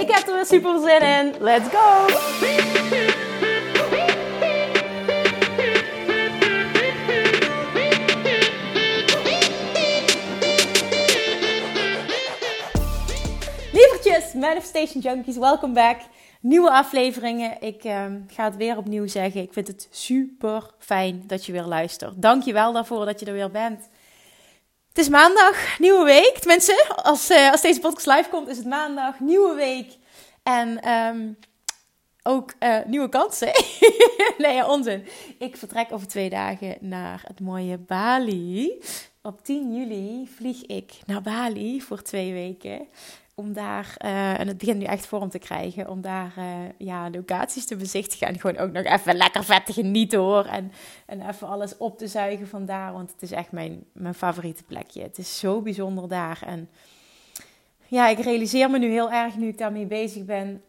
Ik heb er weer super zin in. Let's go! Lievertjes, Manifestation Junkies, welkom back. Nieuwe afleveringen. Ik ehm, ga het weer opnieuw zeggen. Ik vind het super fijn dat je weer luistert. Dank je wel daarvoor dat je er weer bent. Het is maandag, nieuwe week. Tenminste, als, uh, als deze podcast live komt, is het maandag, nieuwe week. En ehm, ook uh, nieuwe kansen. nee, ja, onzin. Ik vertrek over twee dagen naar het mooie Bali. Op 10 juli vlieg ik naar Bali voor twee weken om daar, uh, en het begint nu echt vorm te krijgen, om daar uh, ja, locaties te bezichtigen. En gewoon ook nog even lekker vet te genieten hoor. En, en even alles op te zuigen vandaar. Want het is echt mijn, mijn favoriete plekje. Het is zo bijzonder daar. En ja, ik realiseer me nu heel erg, nu ik daarmee bezig ben,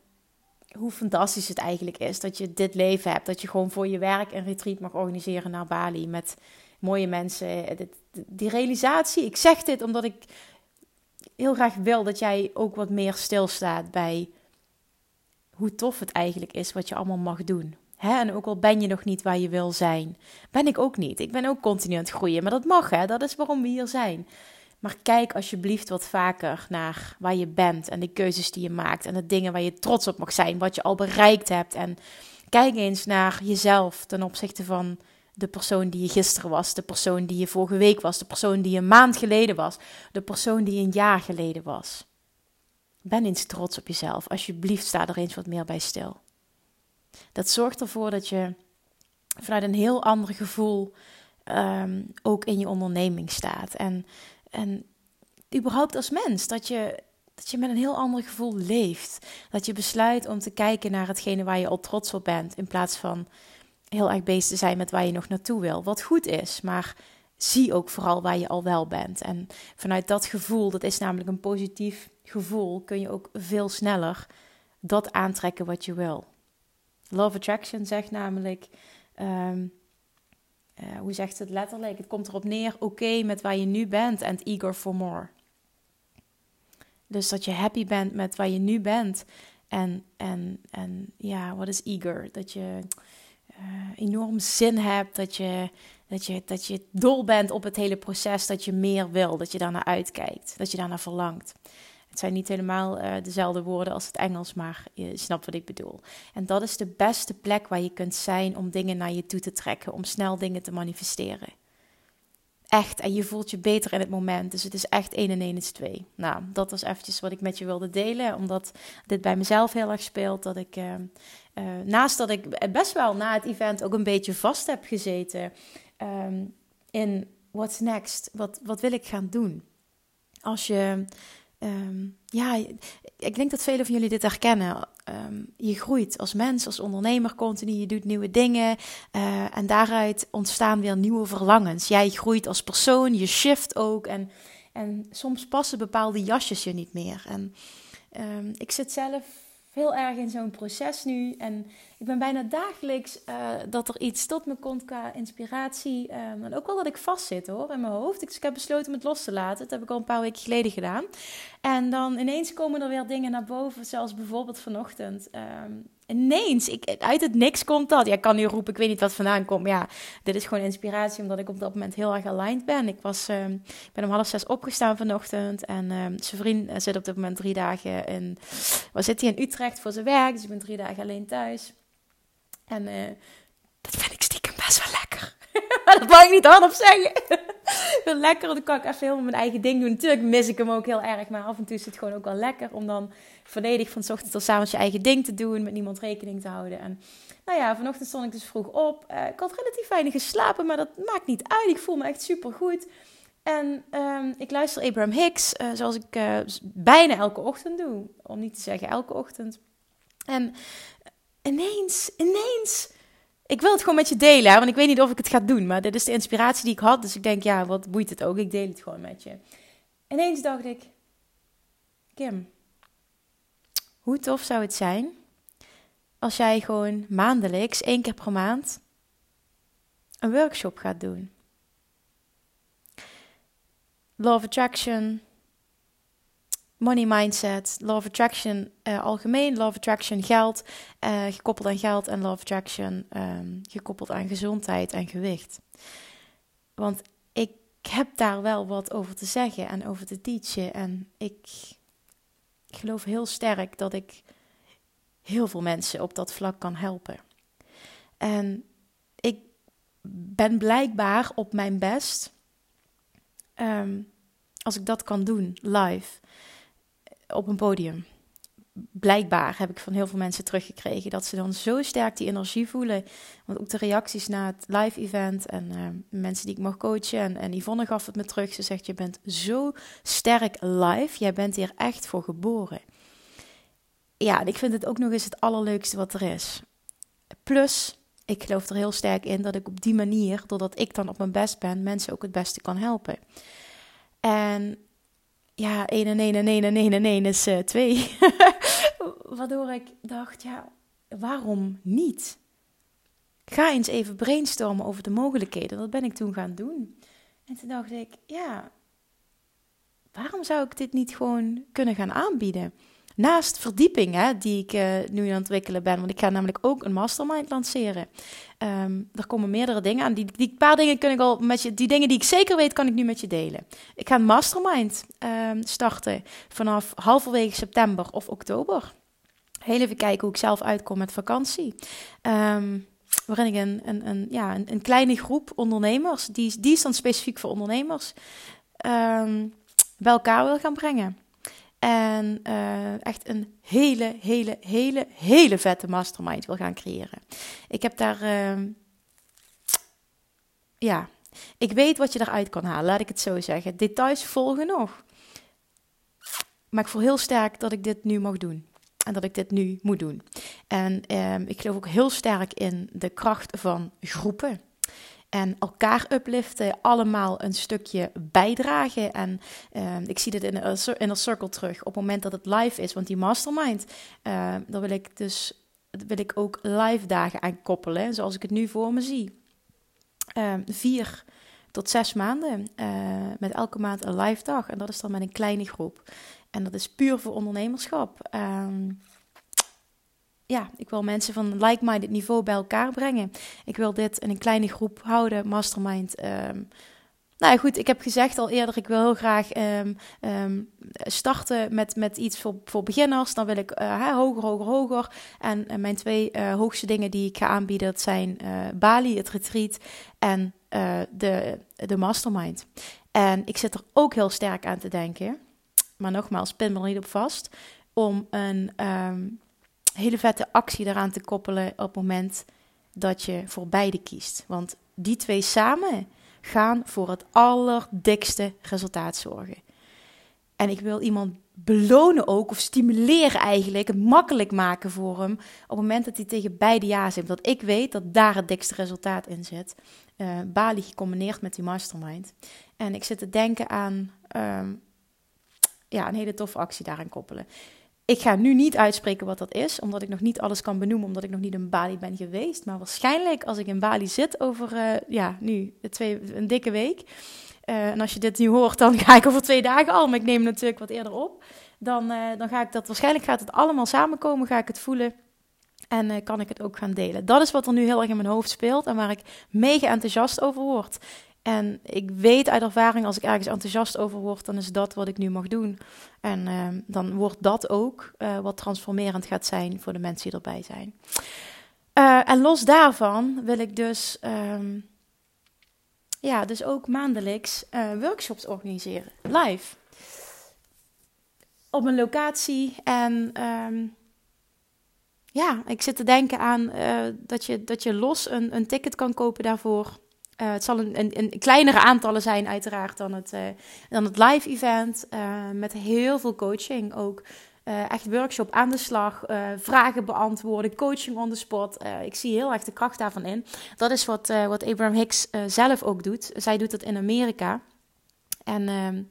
hoe fantastisch het eigenlijk is dat je dit leven hebt. Dat je gewoon voor je werk een retreat mag organiseren naar Bali met mooie mensen. Die realisatie, ik zeg dit omdat ik heel graag wil dat jij ook wat meer stilstaat bij hoe tof het eigenlijk is wat je allemaal mag doen. Hè? En ook al ben je nog niet waar je wil zijn, ben ik ook niet. Ik ben ook continu aan het groeien, maar dat mag, hè? dat is waarom we hier zijn. Maar kijk alsjeblieft wat vaker naar waar je bent en de keuzes die je maakt en de dingen waar je trots op mag zijn, wat je al bereikt hebt. En kijk eens naar jezelf ten opzichte van de persoon die je gisteren was, de persoon die je vorige week was, de persoon die een maand geleden was, de persoon die een jaar geleden was. Ben eens trots op jezelf. Alsjeblieft, sta er eens wat meer bij stil. Dat zorgt ervoor dat je vanuit een heel ander gevoel um, ook in je onderneming staat. En, en überhaupt als mens, dat je, dat je met een heel ander gevoel leeft. Dat je besluit om te kijken naar hetgene waar je al trots op bent, in plaats van heel erg bezig te zijn met waar je nog naartoe wil. Wat goed is, maar zie ook vooral waar je al wel bent. En vanuit dat gevoel, dat is namelijk een positief gevoel, kun je ook veel sneller dat aantrekken wat je wil. Love Attraction zegt namelijk, um, uh, hoe zegt het letterlijk? Het komt erop neer, oké met waar je nu bent en eager for more. Dus dat je happy bent met waar je nu bent. En, en, en ja, wat is eager? Dat je enorm zin hebt, dat je, dat, je, dat je dol bent op het hele proces, dat je meer wil, dat je daarnaar uitkijkt, dat je daarnaar verlangt. Het zijn niet helemaal uh, dezelfde woorden als het Engels, maar je snapt wat ik bedoel. En dat is de beste plek waar je kunt zijn om dingen naar je toe te trekken, om snel dingen te manifesteren. Echt, en je voelt je beter in het moment. Dus het is echt 1 en 1 is 2. Nou, dat was eventjes wat ik met je wilde delen. Omdat dit bij mezelf heel erg speelt. Dat ik, uh, uh, naast dat ik best wel na het event ook een beetje vast heb gezeten. Um, in what's next? Wat, wat wil ik gaan doen? Als je um, ja, ik denk dat velen van jullie dit herkennen. Um, je groeit als mens, als ondernemer continu. Je doet nieuwe dingen. Uh, en daaruit ontstaan weer nieuwe verlangens. Jij groeit als persoon, je shift ook. En, en soms passen bepaalde jasjes je niet meer. En um, ik zit zelf heel erg in zo'n proces nu. En ik ben bijna dagelijks uh, dat er iets tot me komt qua inspiratie. Um, en ook wel dat ik vastzit hoor in mijn hoofd. Dus ik heb besloten om het los te laten. Dat heb ik al een paar weken geleden gedaan. En dan ineens komen er weer dingen naar boven. Zoals bijvoorbeeld vanochtend. Um, ineens, ik, uit het niks komt dat. Ja, ik kan nu roepen, ik weet niet wat vandaan komt. Ja, dit is gewoon inspiratie, omdat ik op dat moment heel erg aligned ben. Ik was, uh, ben om half zes opgestaan vanochtend. En uh, zijn vriend eh, zit op dit moment drie dagen in... Waar zit hij in Utrecht voor zijn werk? Dus ik ben drie dagen alleen thuis. En uh, dat vind ik stiekem best wel lekker. dat mag ik niet hardop zeggen. wel lekker, dan kan ik even helemaal mijn eigen ding doen. Natuurlijk mis ik hem ook heel erg, maar af en toe is het gewoon ook wel lekker om dan volledig van ochtend tot avond je eigen ding te doen, met niemand rekening te houden. En nou ja, vanochtend stond ik dus vroeg op. Uh, ik had relatief weinig geslapen, maar dat maakt niet uit. Ik voel me echt super goed. En ehm, ik luister Abraham Hicks, uh, zoals ik bijna elke ochtend doe. Om niet te zeggen elke ochtend. En ineens, ineens. Ik wil het gewoon met je delen, want ik weet niet of ik het ga doen. Maar dit is de inspiratie die ik had. Dus ik denk, ja, wat boeit het ook? Ik deel het gewoon met je. Ineens dacht ik, Kim, hoe tof zou het zijn als jij gewoon maandelijks, één keer per maand, een workshop gaat doen? Law of Attraction, Money Mindset, Law of Attraction uh, algemeen, Law of Attraction geld, uh, gekoppeld aan geld en Law of Attraction um, gekoppeld aan gezondheid en gewicht. Want ik heb daar wel wat over te zeggen en over te teachen. En ik geloof heel sterk dat ik heel veel mensen op dat vlak kan helpen. En ik ben blijkbaar op mijn best um, als ik dat kan doen live op een podium. Blijkbaar heb ik van heel veel mensen teruggekregen dat ze dan zo sterk die energie voelen. Want ook de reacties na het live event en uh, mensen die ik mag coachen. En, en Yvonne gaf het me terug. Ze zegt: Je bent zo sterk live. Jij bent hier echt voor geboren. Ja, en ik vind het ook nog eens het allerleukste wat er is. Plus, ik geloof er heel sterk in dat ik op die manier, doordat ik dan op mijn best ben, mensen ook het beste kan helpen. En ja, 1 en 1 en 1 en 1 en 1 is uh, 2. Waardoor ik dacht, ja, waarom niet? Ga eens even brainstormen over de mogelijkheden. Dat ben ik toen gaan doen. En toen dacht ik, ja, waarom zou ik dit niet gewoon kunnen gaan aanbieden? Naast verdieping, hè, die ik uh, nu aan het ontwikkelen ben, want ik ga namelijk ook een mastermind lanceren. Um, er komen meerdere dingen aan. Die, die paar dingen kun ik al met je, die dingen die ik zeker weet, kan ik nu met je delen. Ik ga een mastermind um, starten vanaf halverwege september of oktober. Heel even kijken hoe ik zelf uitkom met vakantie. Um, waarin ik een, een, ja, een, kleine groep ondernemers, die, die is dan specifiek voor ondernemers, bij elkaar wil gaan brengen. En uh, echt een hele, hele, hele, hele vette mastermind wil gaan creëren. Ik heb daar. Uh, ja, ik weet wat je eruit kan halen, laat ik het zo zeggen. Details volgen nog. Maar ik voel heel sterk dat ik dit nu mag doen. En dat ik dit nu moet doen. En uh, ik geloof ook heel sterk in de kracht van groepen. En elkaar upliften, allemaal een stukje bijdragen. En uh, ik zie dit in een, in een circle terug op het moment dat het live is. Want die mastermind, uh, daar wil ik dus wil ik ook live dagen aan koppelen. Zoals ik het nu voor me zie. Uh, vier tot zes maanden. Met elke maand een live dag. En dat is dan met een kleine groep. En dat is puur voor ondernemerschap. Um, ja, ik wil mensen van like-minded niveau bij elkaar brengen. Ik wil dit in een kleine groep houden, mastermind. Um, nou goed, ik heb gezegd al eerder, ik wil heel graag um, um, starten met, met iets voor, voor beginners. Dan wil ik uh, hoger, hoger, hoger. En uh, mijn twee uh, hoogste dingen die ik ga aanbieden, dat zijn Bali, het retreat en de, de mastermind. En ik zit er ook heel sterk aan te denken, maar nogmaals, pin me er niet op vast, om een hele vette actie daaraan te koppelen op het moment dat je voor beide kiest. Want die twee samen gaan voor het allerdikste resultaat zorgen. En ik wil iemand belonen ook, of stimuleren eigenlijk, het makkelijk maken voor hem. Op het moment dat hij tegen beide ja zegt. Dat ik weet dat daar het dikste resultaat in zit. Uh, Bali gecombineerd met die mastermind. En ik zit te denken aan um, ja, een hele toffe actie daaraan koppelen. Ik ga nu niet uitspreken wat dat is, omdat ik nog niet alles kan benoemen, omdat ik nog niet in Bali ben geweest. Maar waarschijnlijk als ik in Bali zit over, uh, ja, nu twee, een dikke week. Uh, en als je dit nu hoort, dan ga ik over twee dagen al, maar ik neem natuurlijk wat eerder op. Dan, uh, dan ga ik dat, waarschijnlijk gaat het allemaal samenkomen, ga ik het voelen. En kan ik het ook gaan delen. Dat is wat er nu heel erg in mijn hoofd speelt en waar ik mega enthousiast over word. En ik weet uit ervaring, als ik ergens enthousiast over word, dan is dat wat ik nu mag doen. En uh, dan wordt dat ook uh, wat transformerend gaat zijn voor de mensen die erbij zijn. Uh, en los daarvan wil ik dus, um, ja, dus ook maandelijks workshops organiseren, live. Op een locatie. En um, ja, ik zit te denken aan dat, je, dat je los een, een ticket kan kopen daarvoor Uh, het zal een, een, kleinere aantallen zijn, uiteraard, dan het, uh, dan het live event. Uh, met heel veel coaching ook. echt workshop aan de slag, vragen beantwoorden, coaching on the spot. ik zie heel erg de kracht daarvan in. Dat is wat, wat Abraham Hicks zelf ook doet. Zij doet dat in Amerika. En ehm,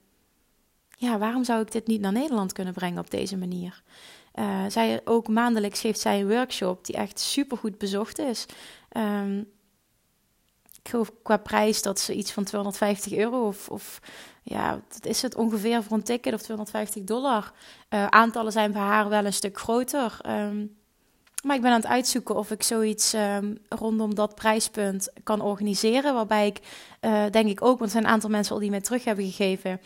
ja, waarom zou ik dit niet naar Nederland kunnen brengen op deze manier? zij ook maandelijks geeft zij een workshop die echt super goed bezocht is. Um, geloof qua prijs dat ze iets van 250 euro of, of ja, dat is het ongeveer voor een ticket of 250 dollar. Uh, aantallen zijn bij haar wel een stuk groter. Um, maar ik ben aan het uitzoeken of ik zoiets um, rondom dat prijspunt kan organiseren. Waarbij ik, uh, denk ik ook, want er zijn een aantal mensen al die mij terug hebben gegeven.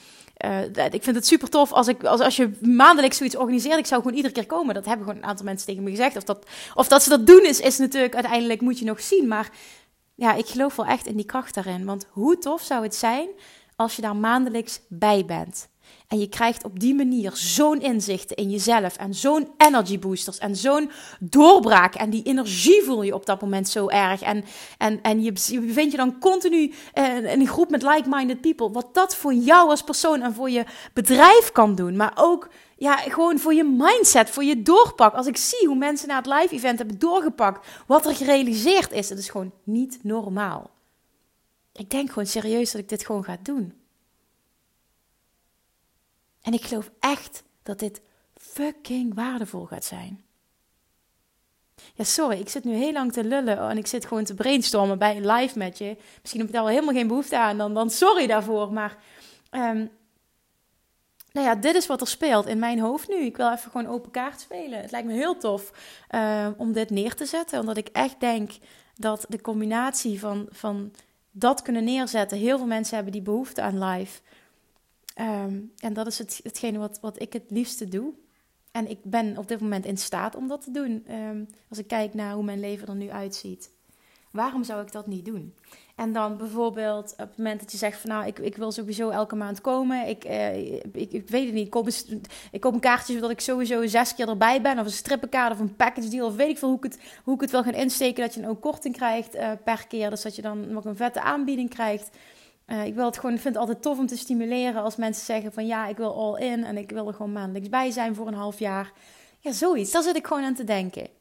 Uh, ik vind het super tof als, ik, als, als je maandelijks zoiets organiseert. Ik zou gewoon iedere keer komen. Dat hebben gewoon een aantal mensen tegen me gezegd. Of dat, of dat ze dat doen is, is natuurlijk uiteindelijk moet je nog zien. Maar ja, ik geloof wel echt in die kracht daarin. Want hoe tof zou het zijn als je daar maandelijks bij bent? En je krijgt op die manier zo'n inzicht in jezelf en zo'n energy boosters en zo'n doorbraak. En die energie voel je op dat moment zo erg. En, en, en je, je bevindt je dan continu eh, in een groep met like-minded people. Wat dat voor jou als persoon en voor je bedrijf kan doen. Maar ook ja, gewoon voor je mindset, voor je doorpak. Als ik zie hoe mensen na het live event hebben doorgepakt, wat er gerealiseerd is, het is gewoon niet normaal. Ik denk gewoon serieus dat ik dit gewoon ga doen. En ik geloof echt dat dit fucking waardevol gaat zijn. Ja, sorry, ik zit nu heel lang te lullen en ik zit gewoon te brainstormen bij een live met je. Misschien heb ik daar wel helemaal geen behoefte aan, dan, dan sorry daarvoor. Maar um, nou ja, dit is wat er speelt in mijn hoofd nu. Ik wil even gewoon open kaart spelen. Het lijkt me heel tof uh, om dit neer te zetten. Omdat ik echt denk dat de combinatie van, van dat kunnen neerzetten. Heel veel mensen hebben die behoefte aan live. Um, en dat is het, hetgene wat, wat ik het liefste doe. En ik ben op dit moment in staat om dat te doen. Um, als ik kijk naar hoe mijn leven er nu uitziet. Waarom zou ik dat niet doen? En dan bijvoorbeeld op het moment dat je zegt van nou, ik, ik wil sowieso elke maand komen. Ik, eh, ik, ik, weet het niet. Ik koop, een, ik koop een kaartje zodat ik sowieso zes keer erbij ben. Of een strippenkaart of een package deal. Of weet ik veel hoe ik het, hoe ik het wil gaan insteken. Dat je een ook korting krijgt uh, per keer. Dus dat je dan nog een vette aanbieding krijgt. Uh, ik wil het gewoon, vind het altijd tof om te stimuleren als mensen zeggen van ja, ik wil all in. En ik wil er gewoon maandelijks bij zijn voor een half jaar. Ja, zoiets. Daar zit ik gewoon aan te denken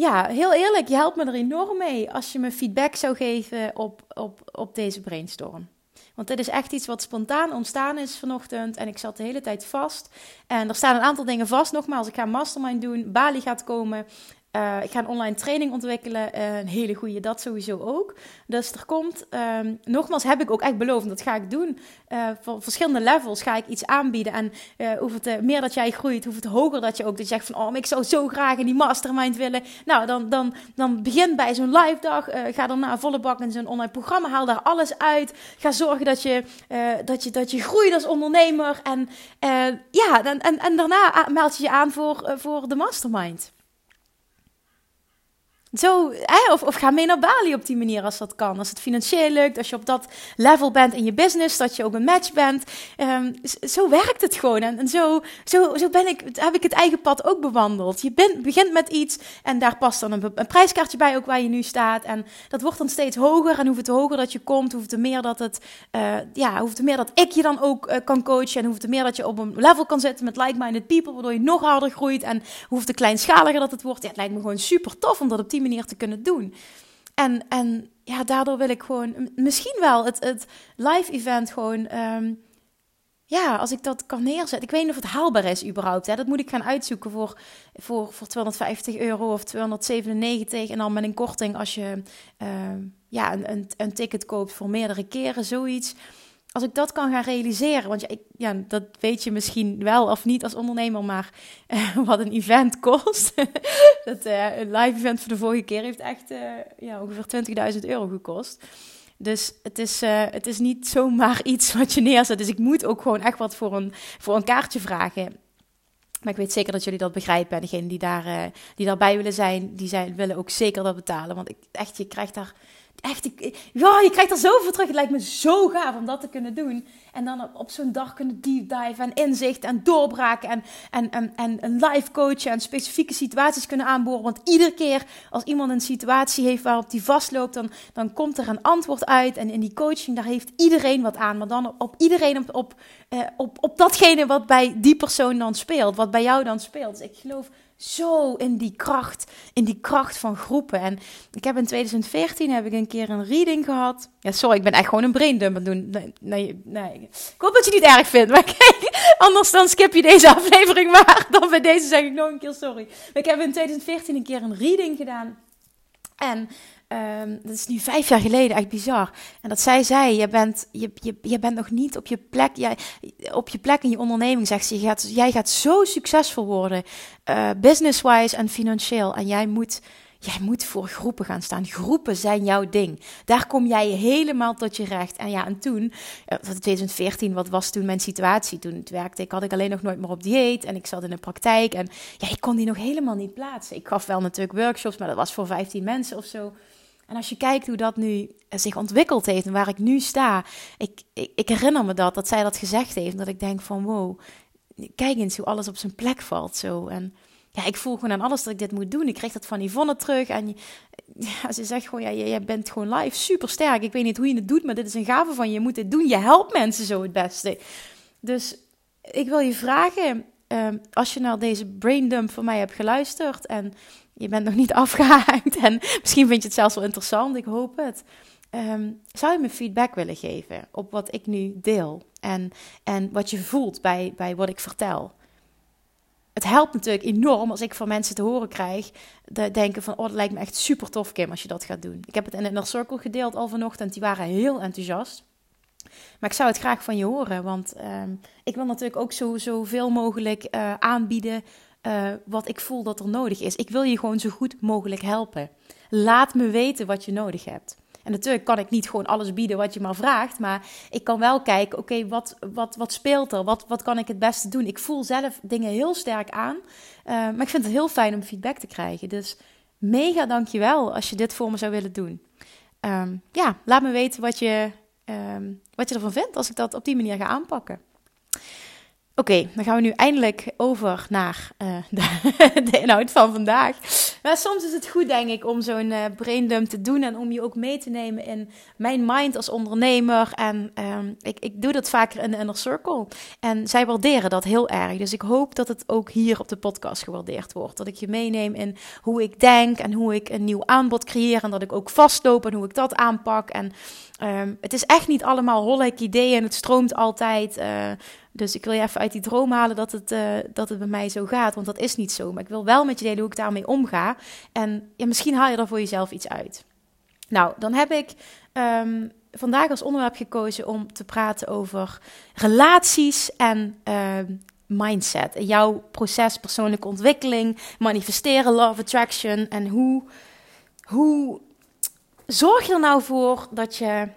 ja, heel eerlijk, je helpt me er enorm mee als je me feedback zou geven op, op, op deze brainstorm. Want dit is echt iets wat spontaan ontstaan is vanochtend. En ik zat de hele tijd vast. En er staan een aantal dingen vast. Nogmaals, ik ga mastermind doen. Bali gaat komen. Uh, ik ga een online training ontwikkelen. Uh, een hele goede, dat sowieso ook. Dus er komt, um, nogmaals heb ik ook echt beloofd, dat ga ik doen. Uh, voor verschillende levels ga ik iets aanbieden. En hoe het meer dat jij groeit, hoe het hoger dat je ook dat je zegt van, oh, ik zou zo graag in die mastermind willen. Nou, dan, dan, dan begin bij zo'n live dag. ga dan naar volle bak in zo'n online programma. Haal daar alles uit. Ga zorgen dat je, dat je, dat je groeit als ondernemer. En ja, en, en, en daarna meld je je aan voor, voor de mastermind. Zo? Of, of ga mee naar Bali op die manier als dat kan. Als het financieel lukt, als je op dat level bent in je business, dat je ook een match bent. Um, zo werkt het gewoon. En, en zo, zo, zo ben ik, heb ik het eigen pad ook bewandeld. Je begint met iets en daar past dan een, een, prijskaartje bij, ook waar je nu staat. En dat wordt dan steeds hoger. En hoeveel hoger dat je komt, hoeveel meer dat het, uh, ja, hoeveel meer dat ik je dan ook uh, kan coachen. En hoeveel meer dat je op een level kan zitten met like-minded people, waardoor je nog harder groeit. En hoeveel kleinschaliger dat het wordt. Ja, het lijkt me gewoon super tof om dat op die manier te kunnen doen. En, en ja, daardoor wil ik gewoon misschien wel het, het live event gewoon. Um, ja, als ik dat kan neerzetten. Ik weet niet of het haalbaar is überhaupt. Hè. Dat moet ik gaan uitzoeken voor, voor, voor 250 euro of 297. En dan met een korting als je uh, ja, een, een, een ticket koopt voor meerdere keren, zoiets als ik dat kan gaan realiseren, want ja, ik, ja, dat weet je misschien wel of niet als ondernemer, maar eh, wat een event kost. dat uh, een live event voor de vorige keer heeft echt uh, ja, ongeveer 20.000 euro gekost. Dus het is, het is niet zomaar iets wat je neerzet. Dus ik moet ook gewoon echt wat voor een, voor een kaartje vragen. Maar ik weet zeker dat jullie dat begrijpen. En degenen die, daar, die daarbij willen zijn, die zijn, willen ook zeker dat betalen. Want ik, echt, je krijgt daar echt, ik, ja, je krijgt er zoveel terug. Het lijkt me zo gaaf om dat te kunnen doen. En dan op, zo'n dag kunnen deep dive en inzicht en doorbraken en, en, en, en, en live coachen en specifieke situaties kunnen aanboren. Want iedere keer als iemand een situatie heeft waarop die vastloopt, dan, dan komt er een antwoord uit. En in die coaching, daar heeft iedereen wat aan. Maar dan op, iedereen op, op, eh, op, op datgene wat bij die persoon dan speelt, wat bij jou dan speelt. Dus ik geloof zo in die kracht, in die kracht van groepen. En ik heb in 2014 heb ik een keer een reading gehad. Ja, sorry, ik ben echt gewoon een braindump aan doen. Nee, nee, nee. Ik hoop dat je het niet erg vindt. Maar kijk, anders dan skip je deze aflevering maar. Dan bij deze zeg ik nog een keer sorry. Maar ik heb in 2014 een keer een reading gedaan. En Um, dat is nu vijf jaar geleden, echt bizar. En dat zij zei, je bent, je, je, je bent nog niet op je plek, jij, op je plek in je onderneming, zegt ze. Gaat, jij gaat zo succesvol worden, uh, business-wise en financieel. En jij moet, jij moet voor groepen gaan staan. Groepen zijn jouw ding. Daar kom jij helemaal tot je recht. En ja, en toen, 2014, eh, wat was toen mijn situatie? Toen het werkte ik, had ik alleen nog nooit meer op dieet. En ik zat in de praktijk. En ja, ik kon die nog helemaal niet plaatsen. Ik gaf wel natuurlijk workshops, maar dat was voor 15 mensen of zo. En als je kijkt hoe dat nu zich ontwikkeld heeft en waar ik nu sta, ik, ik, ik herinner me dat, dat zij dat gezegd heeft. Dat ik denk van wow, kijk eens hoe alles op zijn plek valt zo. En ja, ik voel gewoon aan alles dat ik dit moet doen. Ik kreeg dat van Yvonne terug. En ja, ze zegt gewoon, ja, jij bent gewoon live super sterk. Ik weet niet hoe je het doet, maar dit is een gave van je. Je moet dit doen. Je helpt mensen zo het beste. Dus ik wil je vragen, ehm, als je naar deze braindump van mij hebt geluisterd en je bent nog niet afgehaakt en misschien vind je het zelfs wel interessant, ik hoop het. Ehm, zou je me feedback willen geven op wat ik nu deel en, en wat je voelt bij, bij wat ik vertel? Het helpt natuurlijk enorm als ik van mensen te horen krijg, de denken van, oh dat lijkt me echt super tof Kim als je dat gaat doen. Ik heb het in Inner Circle gedeeld al vanochtend, die waren heel enthousiast. Maar ik zou het graag van je horen, want ehm, ik wil natuurlijk ook zo, zoveel mogelijk uh, aanbieden uh, wat ik voel dat er nodig is. Ik wil je gewoon zo goed mogelijk helpen. Laat me weten wat je nodig hebt. En natuurlijk kan ik niet gewoon alles bieden wat je maar vraagt, maar ik kan wel kijken, oké, wat, wat, wat speelt er? Wat, wat kan ik het beste doen? Ik voel zelf dingen heel sterk aan, uh, maar ik vind het heel fijn om feedback te krijgen. Dus mega dankjewel als je dit voor me zou willen doen. Um, ja, laat me weten wat je, um, wat je ervan vindt als ik dat op die manier ga aanpakken. Oké, dan gaan we nu eindelijk over naar uh, de, de, inhoud van vandaag. Maar soms is het goed, denk ik, om zo'n uh, braindump te doen en om je ook mee te nemen in mijn mind als ondernemer. En um, ik, ik doe dat vaker in de Inner Circle. En zij waarderen dat heel erg. Dus ik hoop dat het ook hier op de podcast gewaardeerd wordt. Dat ik je meeneem in hoe ik denk en hoe ik een nieuw aanbod creëer. En dat ik ook vastloop en hoe ik dat aanpak. En um, het is echt niet allemaal hollek ideeën het stroomt altijd. Uh, dus ik wil je even uit die droom halen dat het, uh, dat het bij mij zo gaat. Want dat is niet zo. Maar ik wil wel met je delen hoe ik daarmee omga. En ja, misschien haal je er voor jezelf iets uit. Nou, dan heb ik um, vandaag als onderwerp gekozen om te praten over relaties en uh, mindset. Jouw proces, persoonlijke ontwikkeling, manifesteren, love attraction. En hoe, hoe zorg je er nou voor dat je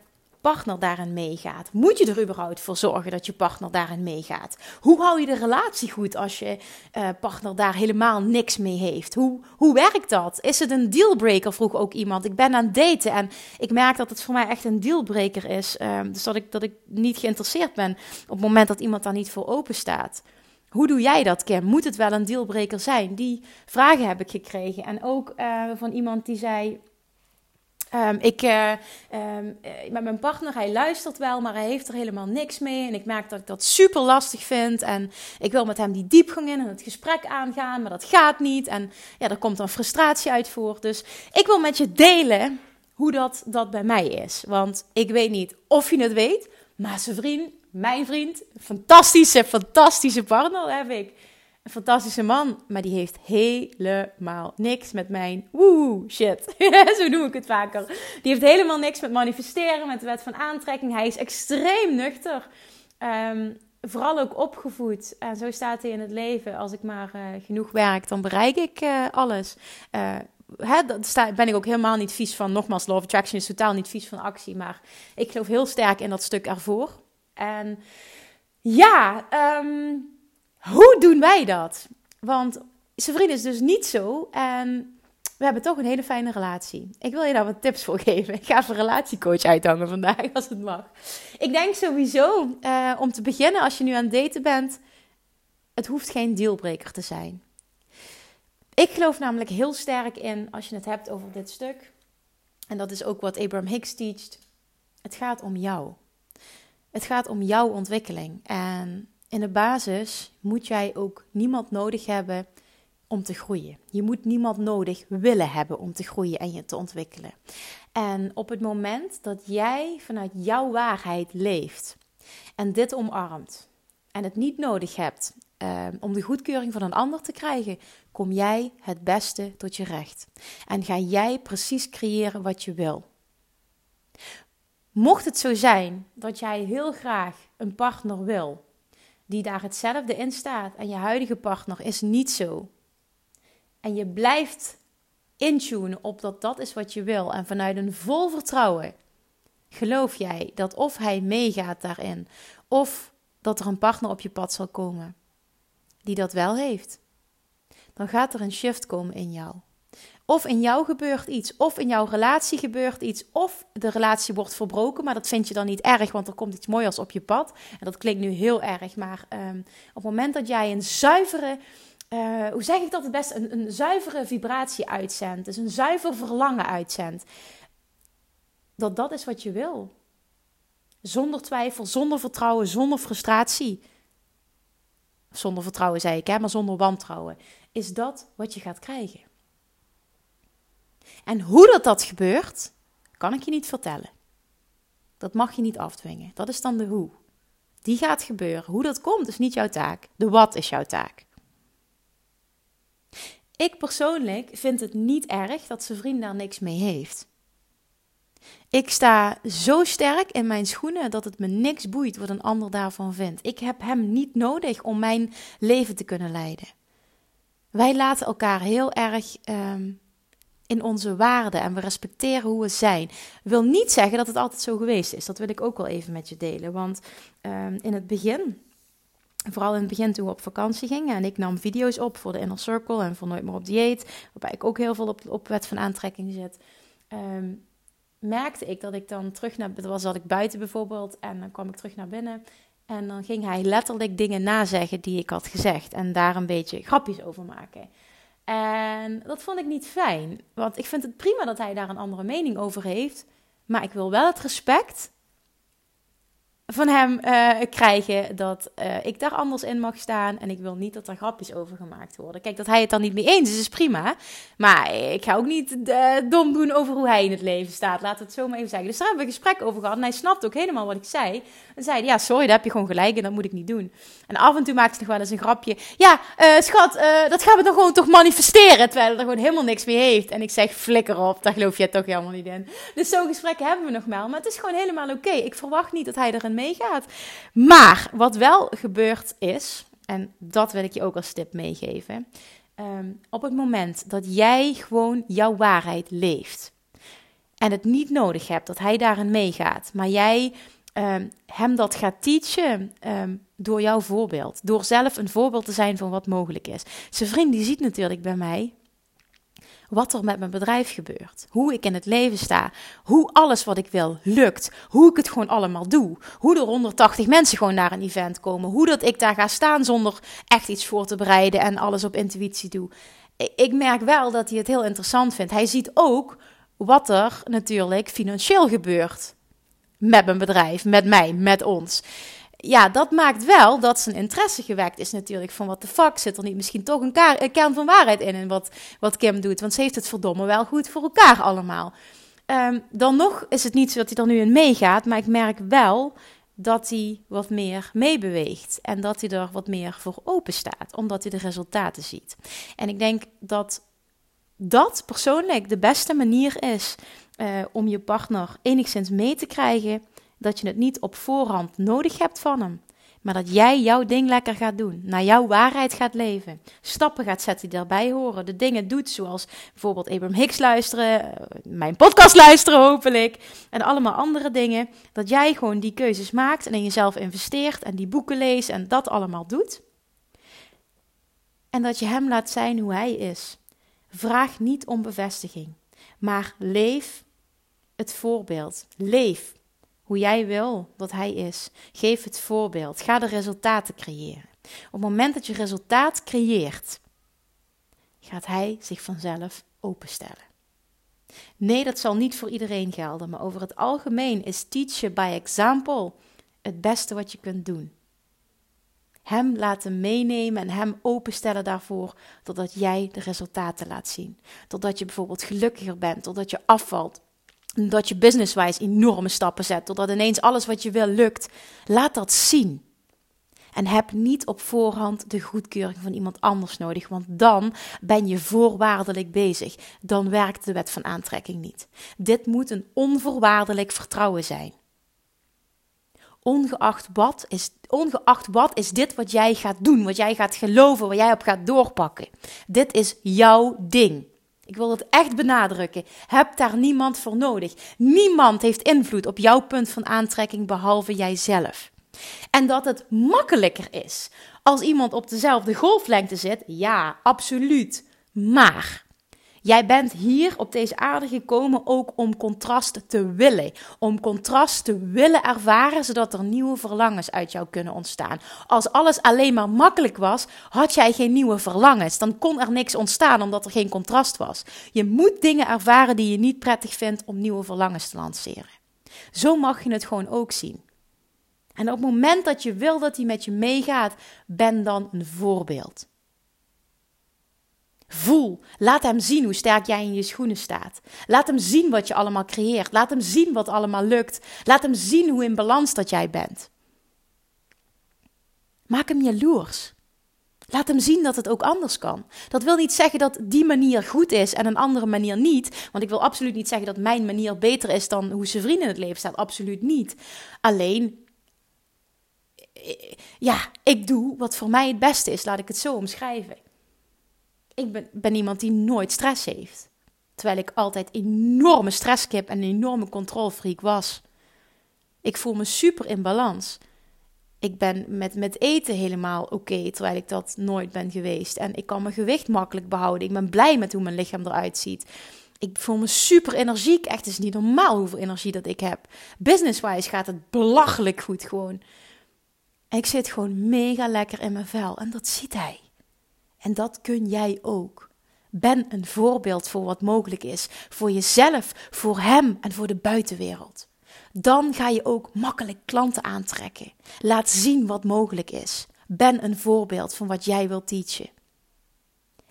partner daarin meegaat? Moet je er überhaupt voor zorgen dat je partner daarin meegaat? Hoe hou je de relatie goed als je uh, partner daar helemaal niks mee heeft? Hoe, hoe werkt dat? Is het een dealbreaker? Vroeg ook iemand. Ik ben aan het daten en ik merk dat het voor mij echt een dealbreaker is. Uh, dus dat ik, dat ik niet geïnteresseerd ben op het moment dat iemand daar niet voor open staat. Hoe doe jij dat, Kim? Moet het wel een dealbreaker zijn? Die vragen heb ik gekregen. En ook uh, van iemand die zei: Um, ik, uh, um, met mijn partner, hij luistert wel, maar hij heeft er helemaal niks mee. En ik merk dat ik dat super lastig vind. En ik wil met hem die diepgang in en het gesprek aangaan, maar dat gaat niet. En ja, er komt dan frustratie uit voor. Dus ik wil met je delen hoe dat, dat bij mij is. Want ik weet niet of je het weet, maar zijn vriend, mijn vriend, fantastische, fantastische partner heb ik een fantastische man, maar die heeft helemaal niks met mijn woe shit. Zo noem ik het vaker. Die heeft helemaal niks met manifesteren, met de wet van aantrekking. Hij is extreem nuchter. Um, vooral ook opgevoed. En zo staat hij in het leven. Als ik maar uh, genoeg werk, dan bereik ik uh, alles. Uh, Hè, daar ben ik ook helemaal niet vies van. Nogmaals, Law of Attraction is totaal niet vies van actie. Maar ik geloof heel sterk in dat stuk ervoor. En ja, um, hoe doen wij dat? Want zijn vriend is dus niet zo. En we hebben toch een hele fijne relatie. Ik wil je daar wat tips voor geven. Ik ga even relatiecoach uithangen vandaag, als het mag. Ik denk sowieso, uh, om te beginnen, als je nu aan het daten bent, het hoeft geen dealbreaker te zijn. Ik geloof namelijk heel sterk in, als je het hebt over dit stuk, en dat is ook wat Abraham Hicks teacht, het gaat om jou. Het gaat om jouw ontwikkeling. En in de basis moet jij ook niemand nodig hebben om te groeien. Je moet niemand nodig willen hebben om te groeien en je te ontwikkelen. En op het moment dat jij vanuit jouw waarheid leeft en dit omarmt en het niet nodig hebt uh, om de goedkeuring van een ander te krijgen, kom jij het beste tot je recht. En ga jij precies creëren wat je wil. Mocht het zo zijn dat jij heel graag een partner wil die daar hetzelfde in staat en je huidige partner is niet zo, en je blijft intunen op dat dat is wat je wil en vanuit een vol vertrouwen geloof jij dat of hij meegaat daarin of dat er een partner op je pad zal komen die dat wel heeft, dan gaat er een shift komen in jou. Of in jou gebeurt iets, of in jouw relatie gebeurt iets, of de relatie wordt verbroken, maar dat vind je dan niet erg, want er komt iets mooiers op je pad. En dat klinkt nu heel erg, maar um, op het moment dat jij een zuivere uh, hoe zeg ik dat het best, een, een zuivere vibratie uitzendt. Dus een zuiver verlangen uitzendt. Dat dat is wat je wil. Zonder twijfel, zonder vertrouwen, zonder frustratie. Zonder vertrouwen zei ik, hè, maar zonder wantrouwen. Is dat wat je gaat krijgen. En hoe dat, dat gebeurt, kan ik je niet vertellen. Dat mag je niet afdwingen. Dat is dan de hoe. Die gaat gebeuren. Hoe dat komt is niet jouw taak. De wat is jouw taak. Ik persoonlijk vind het niet erg dat zijn vriend daar niks mee heeft. Ik sta zo sterk in mijn schoenen dat het me niks boeit wat een ander daarvan vindt. Ik heb hem niet nodig om mijn leven te kunnen leiden. Wij laten elkaar heel erg ehm, in onze waarden en we respecteren hoe we zijn. Wil niet zeggen dat het altijd zo geweest is. Dat wil ik ook wel even met je delen. Want ehm, in het begin Vooral in het begin toen we op vakantie gingen en ik nam video's op voor de Inner Circle en voor Nooit meer op dieet, waarbij ik ook heel veel op, op wet van aantrekking zit. Ehm, merkte ik dat ik dan terug naar, was zat ik buiten bijvoorbeeld en dan kwam ik terug naar binnen en dan ging hij letterlijk dingen nazeggen die ik had gezegd en daar een beetje grapjes over maken. En dat vond ik niet fijn, want ik vind het prima dat hij daar een andere mening over heeft, maar ik wil wel het respect van hem uh, krijgen dat uh, ik daar anders in mag staan. En ik wil niet dat er grapjes over gemaakt worden. Kijk, dat hij het dan niet mee eens is, is prima. Maar ik ga ook niet uh, dom doen over hoe hij in het leven staat. We het zo maar even zeggen. Dus daar hebben we een gesprek over gehad. En hij snapt ook helemaal wat ik zei. En zei ja, sorry, daar heb je gewoon gelijk en dat moet ik niet doen. En af en toe maakt hij nog wel eens een grapje. Ja, schat, dat gaan we dan gewoon toch manifesteren. Terwijl er gewoon helemaal niks mee heeft. En ik zeg, flikker op, daar geloof jij toch helemaal niet in. Dus zo'n gesprekken hebben we nog wel. Maar het is gewoon helemaal oké. Ik verwacht niet dat hij er een meegaat. Maar wat wel gebeurd is, en dat wil ik je ook als tip meegeven. Ehm, op het moment dat jij gewoon jouw waarheid leeft. En het niet nodig hebt dat hij daarin meegaat. Maar jij um, hem dat gaat teachen um, door jouw voorbeeld. Door zelf een voorbeeld te zijn van wat mogelijk is. Zijn vriend die ziet natuurlijk bij mij wat er met mijn bedrijf gebeurt. Hoe ik in het leven sta. Hoe alles wat ik wil lukt. Hoe ik het gewoon allemaal doe. Hoe er 180 mensen gewoon naar een event komen. Hoe dat ik daar ga staan zonder echt iets voor te bereiden en alles op intuïtie doe. Ik merk wel dat hij het heel interessant vindt. Hij ziet ook wat er natuurlijk financieel gebeurt. Met mijn bedrijf, met mij, met ons ja, dat maakt wel dat zijn interesse gewekt is natuurlijk van wat de fuck zit er niet misschien toch een, kern van waarheid in in wat, wat Kim doet. Want ze heeft het verdomme wel goed voor elkaar allemaal. Ehm, dan nog is het niet zo dat hij er nu in meegaat, maar ik merk wel dat hij wat meer meebeweegt en dat hij er wat meer voor open staat, omdat hij de resultaten ziet. En ik denk dat dat persoonlijk de beste manier is uh, om je partner enigszins mee te krijgen dat je het niet op voorhand nodig hebt van hem. Maar dat jij jouw ding lekker gaat doen. Naar jouw waarheid gaat leven. Stappen gaat zetten die daarbij horen. De dingen doet zoals bijvoorbeeld Abraham Hicks luisteren. Eh, mijn podcast luisteren hopelijk. En allemaal andere dingen. Dat jij gewoon die keuzes maakt en in jezelf investeert. En die boeken leest en dat allemaal doet. En dat je hem laat zijn hoe hij is. Vraag niet om bevestiging, maar leef het voorbeeld. Leef hoe jij wil dat hij is. Geef het voorbeeld. Ga de resultaten creëren. Op het moment dat je resultaat creëert, gaat hij zich vanzelf openstellen. Nee, dat zal niet voor iedereen gelden, maar over het algemeen is teach by example het beste wat je kunt doen. Hem laten meenemen en hem openstellen daarvoor, totdat jij de resultaten laat zien. Totdat je bijvoorbeeld gelukkiger bent, totdat je afvalt, dat je businesswise enorme stappen zet, totdat ineens alles wat je wil lukt. Laat dat zien. En heb niet op voorhand de goedkeuring van iemand anders nodig, want dan ben je voorwaardelijk bezig. Dan werkt de wet van aantrekking niet. Dit moet een onvoorwaardelijk vertrouwen zijn. Ongeacht wat, is, ongeacht wat is dit wat jij gaat doen, wat jij gaat geloven, waar jij op gaat doorpakken. Dit is jouw ding. Ik wil het echt benadrukken. Heb daar niemand voor nodig. Niemand heeft invloed op jouw punt van aantrekking behalve jijzelf. En dat het makkelijker is als iemand op dezelfde golflengte zit, ja, absoluut. Maar Jij bent hier op deze aarde gekomen ook om contrast te willen. Om contrast te willen ervaren, zodat er nieuwe verlangens uit jou kunnen ontstaan. Als alles alleen maar makkelijk was, had jij geen nieuwe verlangens. Dan kon er niks ontstaan omdat er geen contrast was. Je moet dingen ervaren die je niet prettig vindt om nieuwe verlangens te lanceren. Zo mag je het gewoon ook zien. En op het moment dat je wil dat hij met je meegaat, ben dan een voorbeeld. Voel. Laat hem zien hoe sterk jij in je schoenen staat. Laat hem zien wat je allemaal creëert. Laat hem zien wat allemaal lukt. Laat hem zien hoe in balans dat jij bent. Maak hem jaloers. Laat hem zien dat het ook anders kan. Dat wil niet zeggen dat die manier goed is en een andere manier niet. Want ik wil absoluut niet zeggen dat mijn manier beter is dan hoe zijn vriend in het leven staat. Absoluut niet. Alleen, ja, ik doe wat voor mij het beste is. Laat ik het zo omschrijven ik ben, ben iemand die nooit stress heeft. Terwijl ik altijd enorme stresskip en een enorme controlfreak was. Ik voel me super in balans. Ik ben met, met eten helemaal oké, terwijl ik dat nooit ben geweest. En ik kan mijn gewicht makkelijk behouden. Ik ben blij met hoe mijn lichaam eruit ziet. Ik voel me super energiek. Echt, het is niet normaal hoeveel energie dat ik heb. Business-wise gaat het belachelijk goed gewoon. Ik zit gewoon mega lekker in mijn vel. En dat ziet hij. En dat kun jij ook. Ben een voorbeeld voor wat mogelijk is. Voor jezelf, voor hem en voor de buitenwereld. Dan ga je ook makkelijk klanten aantrekken. Laat zien wat mogelijk is. Ben een voorbeeld van wat jij wilt teachen.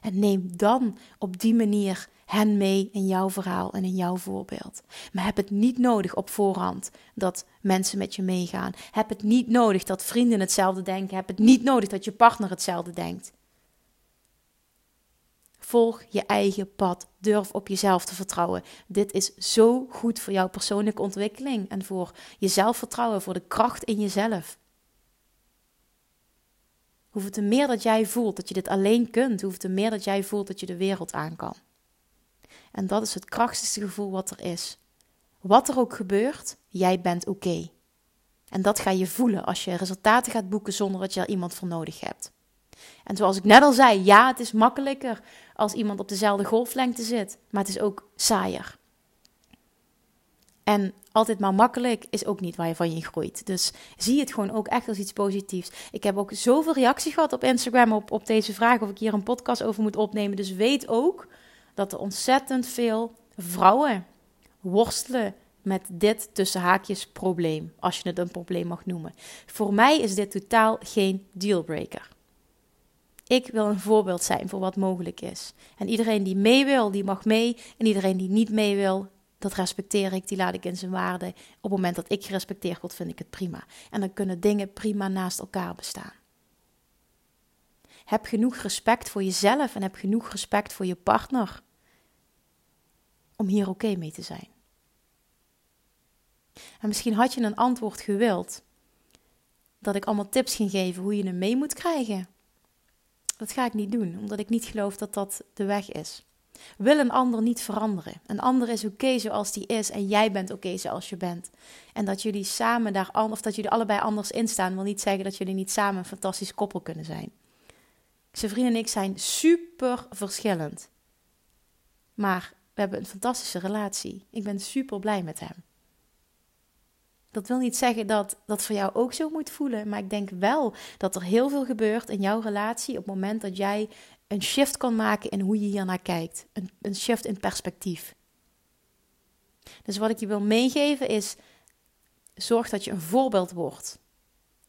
En neem dan op die manier hen mee in jouw verhaal en in jouw voorbeeld. Maar heb het niet nodig op voorhand dat mensen met je meegaan. Heb het niet nodig dat vrienden hetzelfde denken. Heb het niet nodig dat je partner hetzelfde denkt. Volg je eigen pad. Durf op jezelf te vertrouwen. Dit is zo goed voor jouw persoonlijke ontwikkeling en voor je zelfvertrouwen, voor de kracht in jezelf. Hoeveel te meer dat jij voelt dat je dit alleen kunt, hoeveel te meer dat jij voelt dat je de wereld aan kan. En dat is het krachtigste gevoel wat er is. Wat er ook gebeurt, jij bent oké. En dat ga je voelen als je resultaten gaat boeken zonder dat je er iemand voor nodig hebt. En zoals ik net al zei, ja, het is makkelijker als iemand op dezelfde golflengte zit, maar het is ook saaier. En altijd maar makkelijk is ook niet waar je van je groeit. Dus zie het gewoon ook echt als iets positiefs. Ik heb ook zoveel reacties gehad op Instagram op, op deze vraag of ik hier een podcast over moet opnemen. Dus weet ook dat er ontzettend veel vrouwen worstelen met dit tussen haakjes probleem, als je het een probleem mag noemen. Voor mij is dit totaal geen dealbreaker. Ik wil een voorbeeld zijn voor wat mogelijk is. En iedereen die mee wil, die mag mee. En iedereen die niet mee wil, dat respecteer ik, die laat ik in zijn waarde. Op het moment dat ik gerespecteerd word, vind ik het prima. En dan kunnen dingen prima naast elkaar bestaan. Heb genoeg respect voor jezelf en heb genoeg respect voor je partner. Om hier oké mee te zijn. En misschien had je een antwoord gewild. Dat ik allemaal tips ging geven hoe je hem mee moet krijgen. Dat ga ik niet doen, omdat ik niet geloof dat dat de weg is. Wil een ander niet veranderen. Een ander is oké zoals die is en jij bent oké zoals je bent. En dat jullie samen daar, of dat jullie allebei anders instaan, wil niet zeggen dat jullie niet samen een fantastisch koppel kunnen zijn. Vrienden en ik zijn super verschillend. Maar we hebben een fantastische relatie. Ik ben super blij met hem. Dat wil niet zeggen dat dat voor jou ook zo moet voelen, maar ik denk wel dat er heel veel gebeurt in jouw relatie op het moment dat jij een shift kan maken in hoe je hier naar kijkt. Een, een shift in perspectief. Dus wat ik je wil meegeven is: zorg dat je een voorbeeld wordt.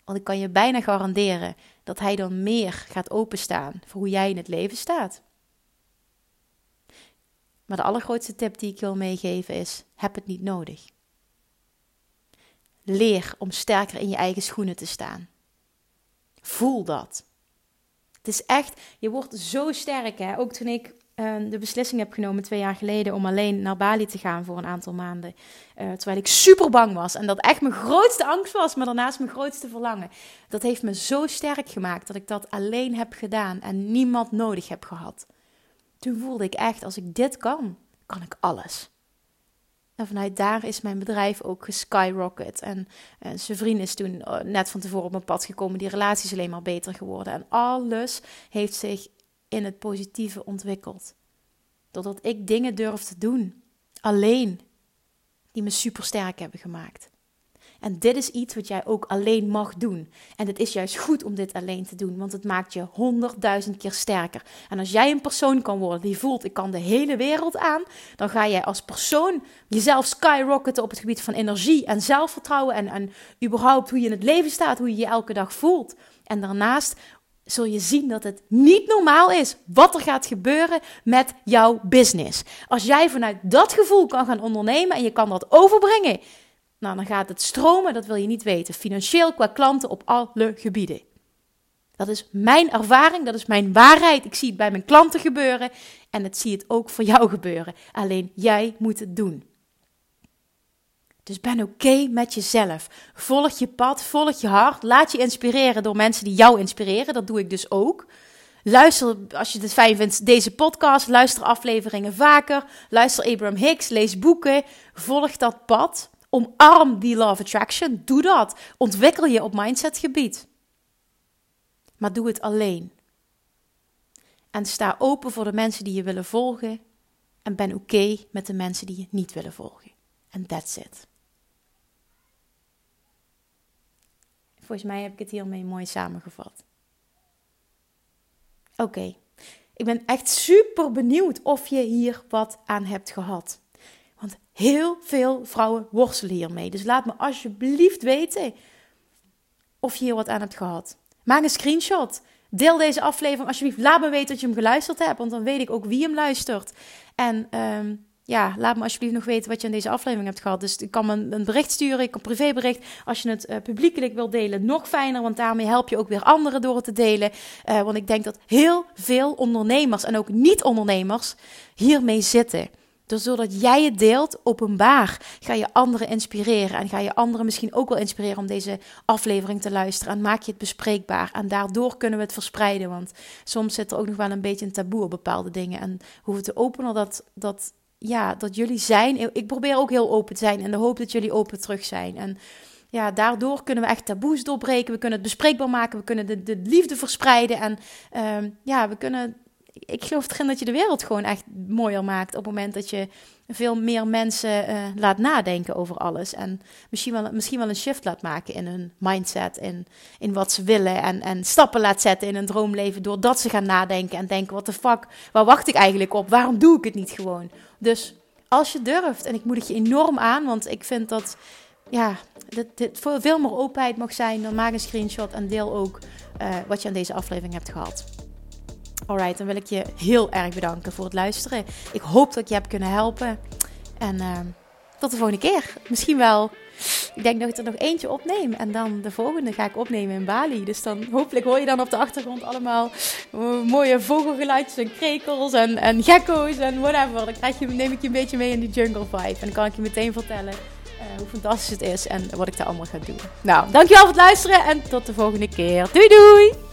Want ik kan je bijna garanderen dat hij dan meer gaat openstaan voor hoe jij in het leven staat. Maar de allergrootste tip die ik wil meegeven is: heb het niet nodig. Leer om sterker in je eigen schoenen te staan. Voel dat. Het is echt, je wordt zo sterk. Hè? Ook toen ik uh, de beslissing heb genomen twee jaar geleden om alleen naar Bali te gaan voor een aantal maanden. Uh, terwijl ik super bang was en dat echt mijn grootste angst was, maar daarnaast mijn grootste verlangen. Dat heeft me zo sterk gemaakt dat ik dat alleen heb gedaan en niemand nodig heb gehad. Toen voelde ik echt, als ik dit kan, kan ik alles. En vanuit daar is mijn bedrijf ook geskyrocket. En, en zijn vriend is toen eh, net van tevoren op mijn pad gekomen. Die relatie is alleen maar beter geworden. En alles heeft zich in het positieve ontwikkeld. Doordat ik dingen durf te doen. Alleen. Die me super sterk hebben gemaakt. En dit is iets wat jij ook alleen mag doen. En het is juist goed om dit alleen te doen, want het maakt je honderdduizend keer sterker. En als jij een persoon kan worden die voelt, ik kan de hele wereld aan, dan ga jij als persoon jezelf skyrocketen op het gebied van energie en zelfvertrouwen en, en überhaupt hoe je in het leven staat, hoe je je elke dag voelt. En daarnaast zul je zien dat het niet normaal is wat er gaat gebeuren met jouw business. Als jij vanuit dat gevoel kan gaan ondernemen en je kan dat overbrengen nou, dan gaat het stromen, dat wil je niet weten. Financieel, qua klanten, op alle gebieden. Dat is mijn ervaring, dat is mijn waarheid. Ik zie het bij mijn klanten gebeuren en het zie het ook voor jou gebeuren. Alleen jij moet het doen. Dus ben oké met jezelf. Volg je pad, volg je hart. Laat je inspireren door mensen die jou inspireren. Dat doe ik dus ook. Luister, als je het fijn vindt, deze podcast. Luister afleveringen vaker. Luister Abraham Hicks. Lees boeken. Volg dat pad. Omarm die of attraction. Doe dat. Ontwikkel je op mindsetgebied. Maar doe het alleen. En sta open voor de mensen die je willen volgen. En ben oké met de mensen die je niet willen volgen. En that's it. Volgens mij heb ik het hiermee mooi samengevat. Oké, ik ben echt super benieuwd of je hier wat aan hebt gehad. Want heel veel vrouwen worstelen hiermee. Dus laat me alsjeblieft weten of je hier wat aan hebt gehad. Maak een screenshot. Deel deze aflevering alsjeblieft. Laat me weten dat je hem geluisterd hebt, want dan weet ik ook wie hem luistert. En ehm, ja, laat me alsjeblieft nog weten wat je aan deze aflevering hebt gehad. Dus ik kan me een bericht sturen, ik kan een privébericht. Als je het uh, publiekelijk wil delen, nog fijner, want daarmee help je ook weer anderen door het te delen. Uh, want ik denk dat heel veel ondernemers en ook niet-ondernemers hiermee zitten. Dus doordat jij het deelt, openbaar, ga je anderen inspireren. En ga je anderen misschien ook wel inspireren om deze aflevering te luisteren. En maak je het bespreekbaar. En daardoor kunnen we het verspreiden. Want soms zit er ook nog wel een beetje een taboe op bepaalde dingen. En hoe we te openen dat, dat, ja, dat jullie zijn. Ik probeer ook heel open te zijn. En de hoop dat jullie open terug zijn. En ja, daardoor kunnen we echt taboes doorbreken. We kunnen het bespreekbaar maken. We kunnen de, de liefde verspreiden. En uh, ja, we kunnen ik geloof erin dat je de wereld gewoon echt mooier maakt op het moment dat je veel meer mensen uh, laat nadenken over alles. En misschien wel, misschien wel een shift laat maken in hun mindset, in, in wat ze willen. En, en stappen laat zetten in een droomleven doordat ze gaan nadenken en denken: wat de fuck, waar wacht ik eigenlijk op? Waarom doe ik het niet gewoon? Dus als je durft, en ik moedig je enorm aan, want ik vind dat ja, dit, dit veel meer openheid mag zijn, dan maak een screenshot en deel ook uh, wat je aan deze aflevering hebt gehad. Alright, dan wil ik je heel erg bedanken voor het luisteren. Ik hoop dat ik je heb kunnen helpen. En uh, tot de volgende keer. Misschien wel. Ik denk dat ik er nog eentje opneem. En dan de volgende ga ik opnemen in Bali. Dus dan hopelijk hoor je dan op de achtergrond allemaal uh, mooie vogelgeluidjes en krekels en, en gekko's en whatever. Dan krijg je, neem ik je een beetje mee in die jungle vibe. En dan kan ik je meteen vertellen uh, hoe fantastisch het is en wat ik daar allemaal ga doen. Nou, dankjewel voor het luisteren en tot de volgende keer. Doei doei!